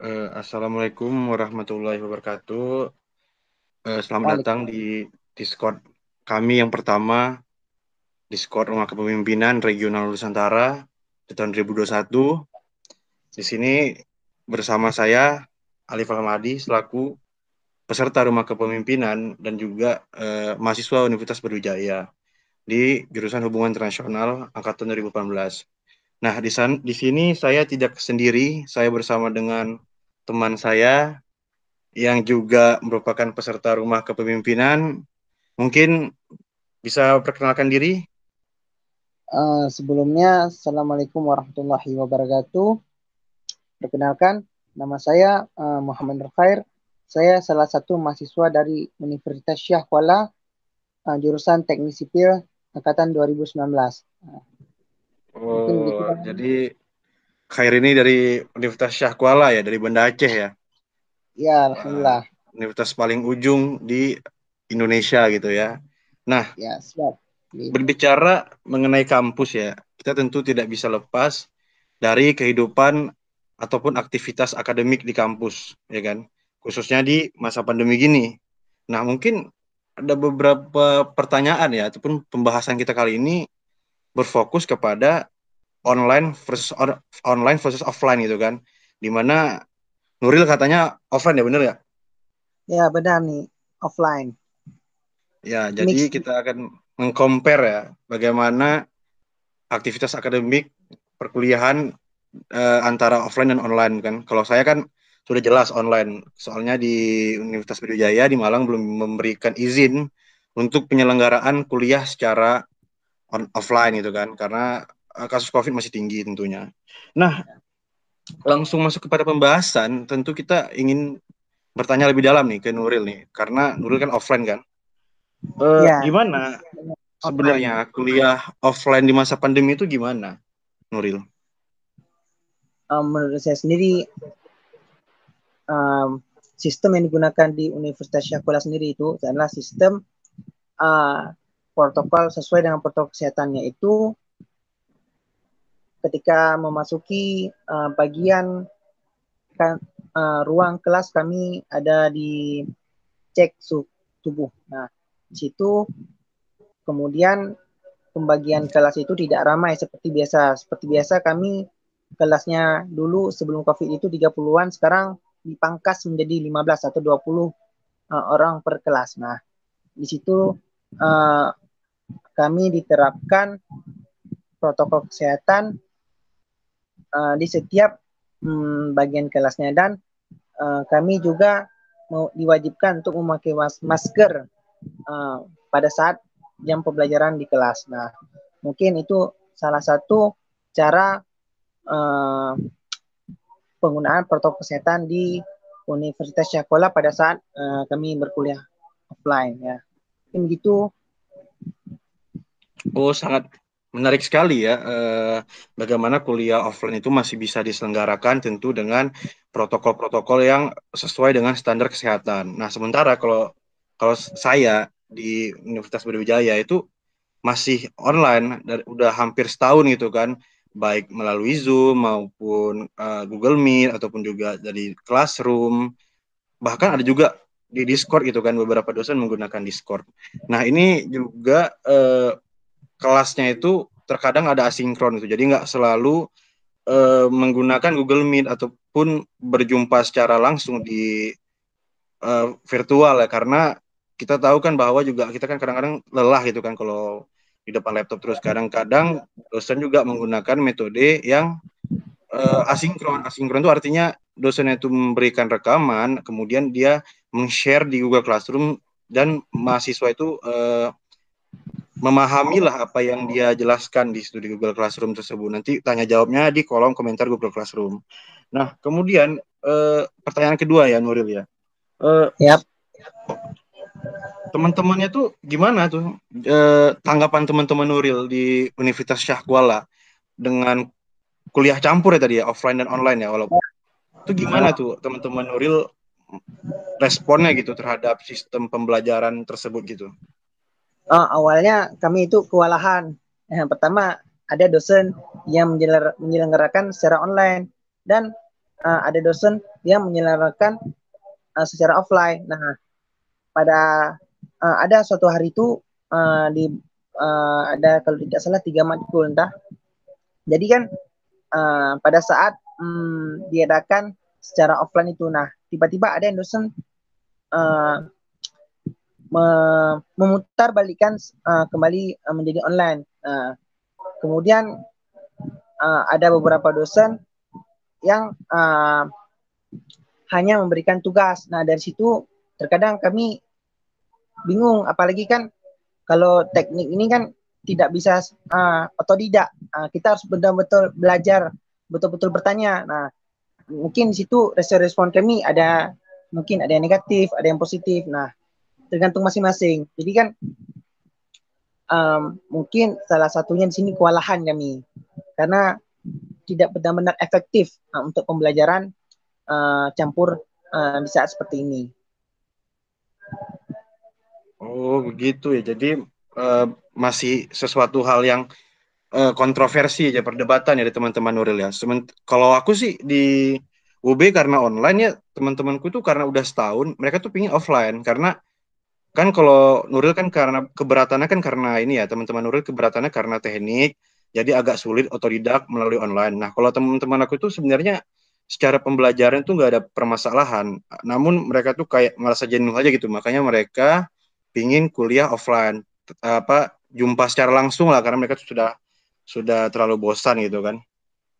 Uh, Assalamualaikum warahmatullahi wabarakatuh. Uh, selamat datang di Discord kami yang pertama, Discord Rumah Kepemimpinan Regional Nusantara di tahun 2021. Di sini bersama saya, Alif Almadi, selaku peserta Rumah Kepemimpinan dan juga uh, mahasiswa Universitas Brawijaya di jurusan Hubungan Internasional angkatan 2018. Nah, di, san, di sini saya tidak sendiri, saya bersama dengan teman saya yang juga merupakan peserta rumah kepemimpinan. Mungkin bisa perkenalkan diri? Uh, sebelumnya, Assalamualaikum warahmatullahi wabarakatuh. Perkenalkan, nama saya uh, Muhammad Nurkhair. Saya salah satu mahasiswa dari Universitas Syah Kuala, uh, jurusan Teknik Sipil angkatan 2019. oh, jadi Khair ini dari Universitas Syah Kuala ya, dari Banda Aceh ya? Ya, alhamdulillah. Uh, universitas paling ujung di Indonesia gitu ya. Nah, ya, siap. Berbicara mengenai kampus ya, kita tentu tidak bisa lepas dari kehidupan ataupun aktivitas akademik di kampus, ya kan? Khususnya di masa pandemi gini. Nah, mungkin ada beberapa pertanyaan ya, ataupun pembahasan kita kali ini berfokus kepada online versus on, online versus offline gitu kan. Di mana Nuril katanya offline ya bener ya? Ya benar nih offline. Ya jadi Mix. kita akan mengcompare ya bagaimana aktivitas akademik perkuliahan uh, antara offline dan online kan. Kalau saya kan sudah jelas online. Soalnya di Universitas Brawijaya di Malang belum memberikan izin untuk penyelenggaraan kuliah secara on, offline gitu kan. Karena Eh, kasus COVID masih tinggi tentunya. Nah, langsung masuk kepada pembahasan, tentu kita ingin bertanya lebih dalam nih ke Nuril nih, karena Nuril kan offline kan. Uh, ya. Gimana sebenarnya kuliah offline di masa pandemi itu gimana, Nuril? Um, menurut saya sendiri, um, sistem yang digunakan di Universitas Syakula sendiri itu adalah sistem uh, protokol sesuai dengan protokol kesehatannya itu ketika memasuki uh, bagian uh, ruang kelas kami ada di cek tubuh. Nah, di situ kemudian pembagian kelas itu tidak ramai seperti biasa. Seperti biasa kami kelasnya dulu sebelum Covid itu 30-an, sekarang dipangkas menjadi 15 atau 20 uh, orang per kelas. Nah, di situ uh, kami diterapkan protokol kesehatan uh, di setiap um, bagian kelasnya dan uh, kami juga mau diwajibkan untuk memakai mas masker uh, pada saat jam pembelajaran di kelas. Nah, mungkin itu salah satu cara uh, penggunaan protokol kesehatan di Universitas Syakola pada saat uh, kami berkuliah offline ya. Mungkin gitu. Oh, sangat Menarik sekali ya, eh, bagaimana kuliah offline itu masih bisa diselenggarakan tentu dengan protokol-protokol yang sesuai dengan standar kesehatan. Nah, sementara kalau kalau saya di Universitas Brawijaya itu masih online dan udah hampir setahun gitu kan, baik melalui Zoom maupun uh, Google Meet ataupun juga dari Classroom, bahkan ada juga di Discord gitu kan beberapa dosen menggunakan Discord. Nah, ini juga uh, kelasnya itu terkadang ada asinkron itu. Jadi nggak selalu uh, menggunakan Google Meet ataupun berjumpa secara langsung di uh, virtual ya. Karena kita tahu kan bahwa juga kita kan kadang-kadang lelah gitu kan kalau di depan laptop. Terus kadang-kadang dosen juga menggunakan metode yang uh, asinkron. Asinkron itu artinya dosen itu memberikan rekaman kemudian dia meng-share di Google Classroom dan mahasiswa itu uh, memahamilah apa yang dia jelaskan di studi Google Classroom tersebut. Nanti tanya jawabnya di kolom komentar Google Classroom. Nah, kemudian eh, pertanyaan kedua ya Nuril ya. Eh, yep. Teman-temannya tuh gimana tuh eh, tanggapan teman-teman Nuril di Universitas Syah Kuala dengan kuliah campur ya tadi ya offline dan online ya walaupun itu gimana tuh teman-teman Nuril responnya gitu terhadap sistem pembelajaran tersebut gitu? Oh, awalnya kami itu kewalahan. Yang pertama ada dosen yang menyelenggarakan secara online dan uh, ada dosen yang menyelenggarakan uh, secara offline. Nah, pada uh, ada suatu hari itu uh, di uh, ada kalau tidak salah tiga matkul entah. Jadi kan uh, pada saat um, diadakan secara offline itu, nah tiba-tiba ada yang dosen uh, memutar balikan uh, kembali uh, menjadi online. Uh, kemudian uh, ada beberapa dosen yang uh, hanya memberikan tugas. Nah dari situ terkadang kami bingung, apalagi kan kalau teknik ini kan tidak bisa uh, otodidak. Uh, kita harus betul-betul belajar, betul-betul bertanya. Nah mungkin di situ respon kami ada mungkin ada yang negatif, ada yang positif. Nah tergantung masing-masing. Jadi kan um, mungkin salah satunya di sini kewalahan kami karena tidak benar-benar efektif uh, untuk pembelajaran uh, campur uh, di saat seperti ini. Oh begitu ya. Jadi uh, masih sesuatu hal yang uh, kontroversi aja perdebatan ya dari teman-teman Nuril ya. Sement kalau aku sih di UB karena online ya teman-temanku tuh karena udah setahun mereka tuh pingin offline karena kan kalau Nuril kan karena keberatannya kan karena ini ya teman-teman Nuril keberatannya karena teknik jadi agak sulit otodidak melalui online. Nah kalau teman-teman aku itu sebenarnya secara pembelajaran tuh nggak ada permasalahan, namun mereka tuh kayak merasa jenuh aja gitu, makanya mereka pingin kuliah offline apa jumpa secara langsung lah karena mereka sudah sudah terlalu bosan gitu kan.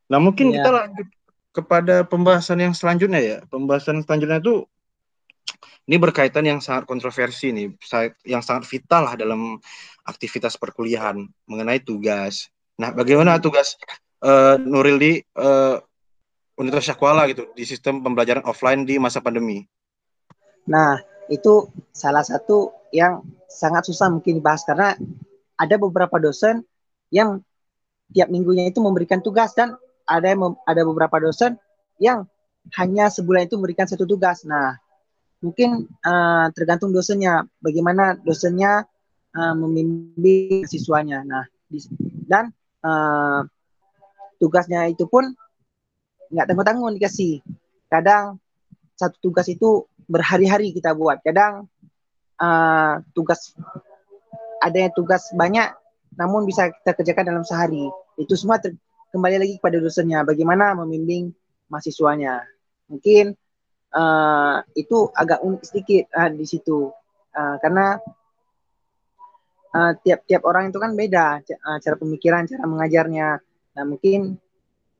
Nah mungkin yeah. kita lanjut kepada pembahasan yang selanjutnya ya. Pembahasan selanjutnya itu ini berkaitan yang sangat kontroversi nih, yang sangat vital lah dalam aktivitas perkuliahan mengenai tugas. Nah, bagaimana hmm. tugas uh, Nuril di uh, Universitas Syakwala gitu di sistem pembelajaran offline di masa pandemi? Nah, itu salah satu yang sangat susah mungkin dibahas karena ada beberapa dosen yang tiap minggunya itu memberikan tugas dan ada ada beberapa dosen yang hanya sebulan itu memberikan satu tugas. Nah, mungkin uh, tergantung dosennya, bagaimana dosennya uh, membimbing siswanya. Nah, dan uh, tugasnya itu pun nggak tanggung-tanggung dikasih. Kadang satu tugas itu berhari-hari kita buat. Kadang uh, tugas ada yang tugas banyak, namun bisa kita kerjakan dalam sehari. Itu semua kembali lagi kepada dosennya bagaimana membimbing mahasiswanya mungkin uh, itu agak unik sedikit uh, di situ uh, karena tiap-tiap uh, orang itu kan beda uh, cara pemikiran cara mengajarnya nah mungkin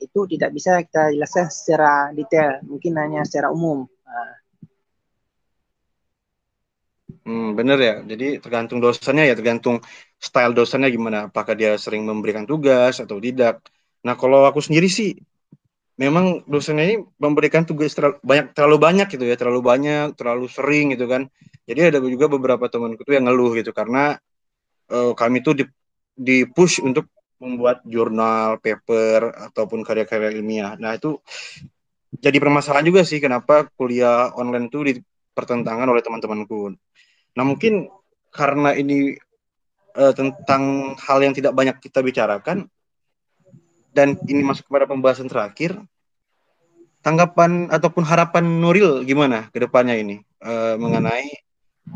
itu tidak bisa kita jelaskan secara detail mungkin hanya secara umum uh. Hmm, bener ya. Jadi tergantung dosennya ya, tergantung style dosennya gimana. Apakah dia sering memberikan tugas atau tidak. Nah, kalau aku sendiri sih memang dosennya ini memberikan tugas terlalu banyak terlalu banyak gitu ya, terlalu banyak, terlalu sering gitu kan. Jadi ada juga beberapa temanku tuh yang ngeluh gitu karena uh, kami tuh di, di push untuk membuat jurnal, paper ataupun karya-karya ilmiah. Nah, itu jadi permasalahan juga sih kenapa kuliah online itu dipertentangkan oleh teman-temanku. Nah, mungkin karena ini uh, tentang hal yang tidak banyak kita bicarakan, dan ini masuk kepada pembahasan terakhir tanggapan ataupun harapan Nuril gimana ke depannya ini uh, mengenai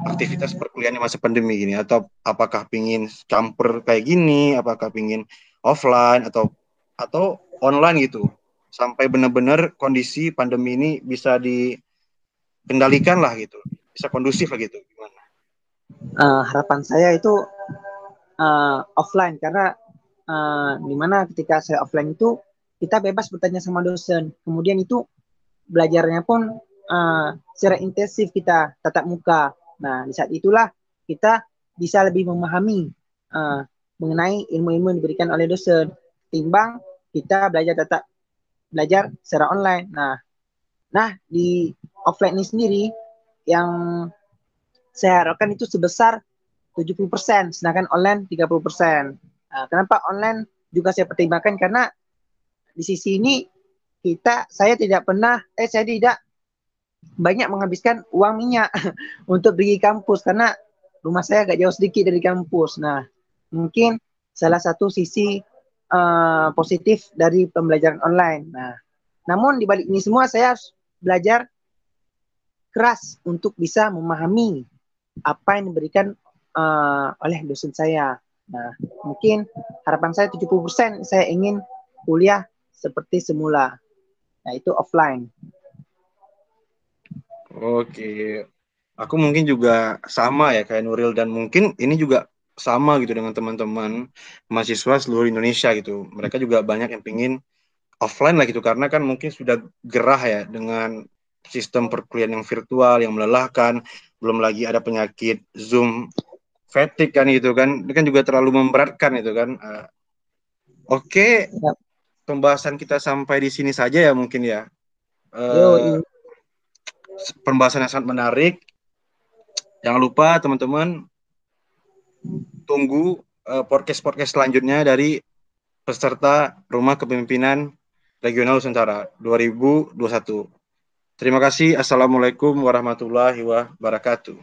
aktivitas perkuliahan di masa pandemi ini? Atau apakah pingin campur kayak gini? Apakah pingin offline atau atau online gitu? Sampai benar-benar kondisi pandemi ini bisa dikendalikan lah gitu. Bisa kondusif lah gitu gimana? Uh, harapan saya itu uh, offline. Karena uh, di mana ketika saya offline itu kita bebas bertanya sama dosen. Kemudian itu belajarnya pun uh, secara intensif kita tatap muka. Nah di saat itulah kita bisa lebih memahami uh, mengenai ilmu-ilmu yang diberikan oleh dosen. Timbang kita belajar tatap belajar secara online. Nah nah di offline ini sendiri yang saya harapkan itu sebesar 70%, sedangkan online 30%. Nah, kenapa online juga saya pertimbangkan karena di sisi ini kita saya tidak pernah eh saya tidak banyak menghabiskan uang minyak untuk pergi kampus karena rumah saya agak jauh sedikit dari kampus. Nah, mungkin salah satu sisi uh, positif dari pembelajaran online. Nah, Namun di balik ini semua saya harus belajar keras untuk bisa memahami apa yang diberikan uh, oleh dosen saya. Nah, mungkin harapan saya 70% saya ingin kuliah seperti semula. Nah, itu offline. Oke. Aku mungkin juga sama ya kayak Nuril dan mungkin ini juga sama gitu dengan teman-teman mahasiswa seluruh Indonesia gitu. Mereka juga banyak yang pingin offline lah gitu karena kan mungkin sudah gerah ya dengan sistem perkuliahan yang virtual yang melelahkan, belum lagi ada penyakit Zoom fatigue kan gitu kan. Ini kan juga terlalu memberatkan itu kan. Uh, Oke. Okay. Pembahasan kita sampai di sini saja ya mungkin ya. Uh, pembahasan yang sangat menarik. Jangan lupa teman-teman tunggu uh, podcast-podcast selanjutnya dari peserta Rumah Kepemimpinan Regional Nusantara 2021. Terima kasih. Assalamualaikum warahmatullahi wabarakatuh.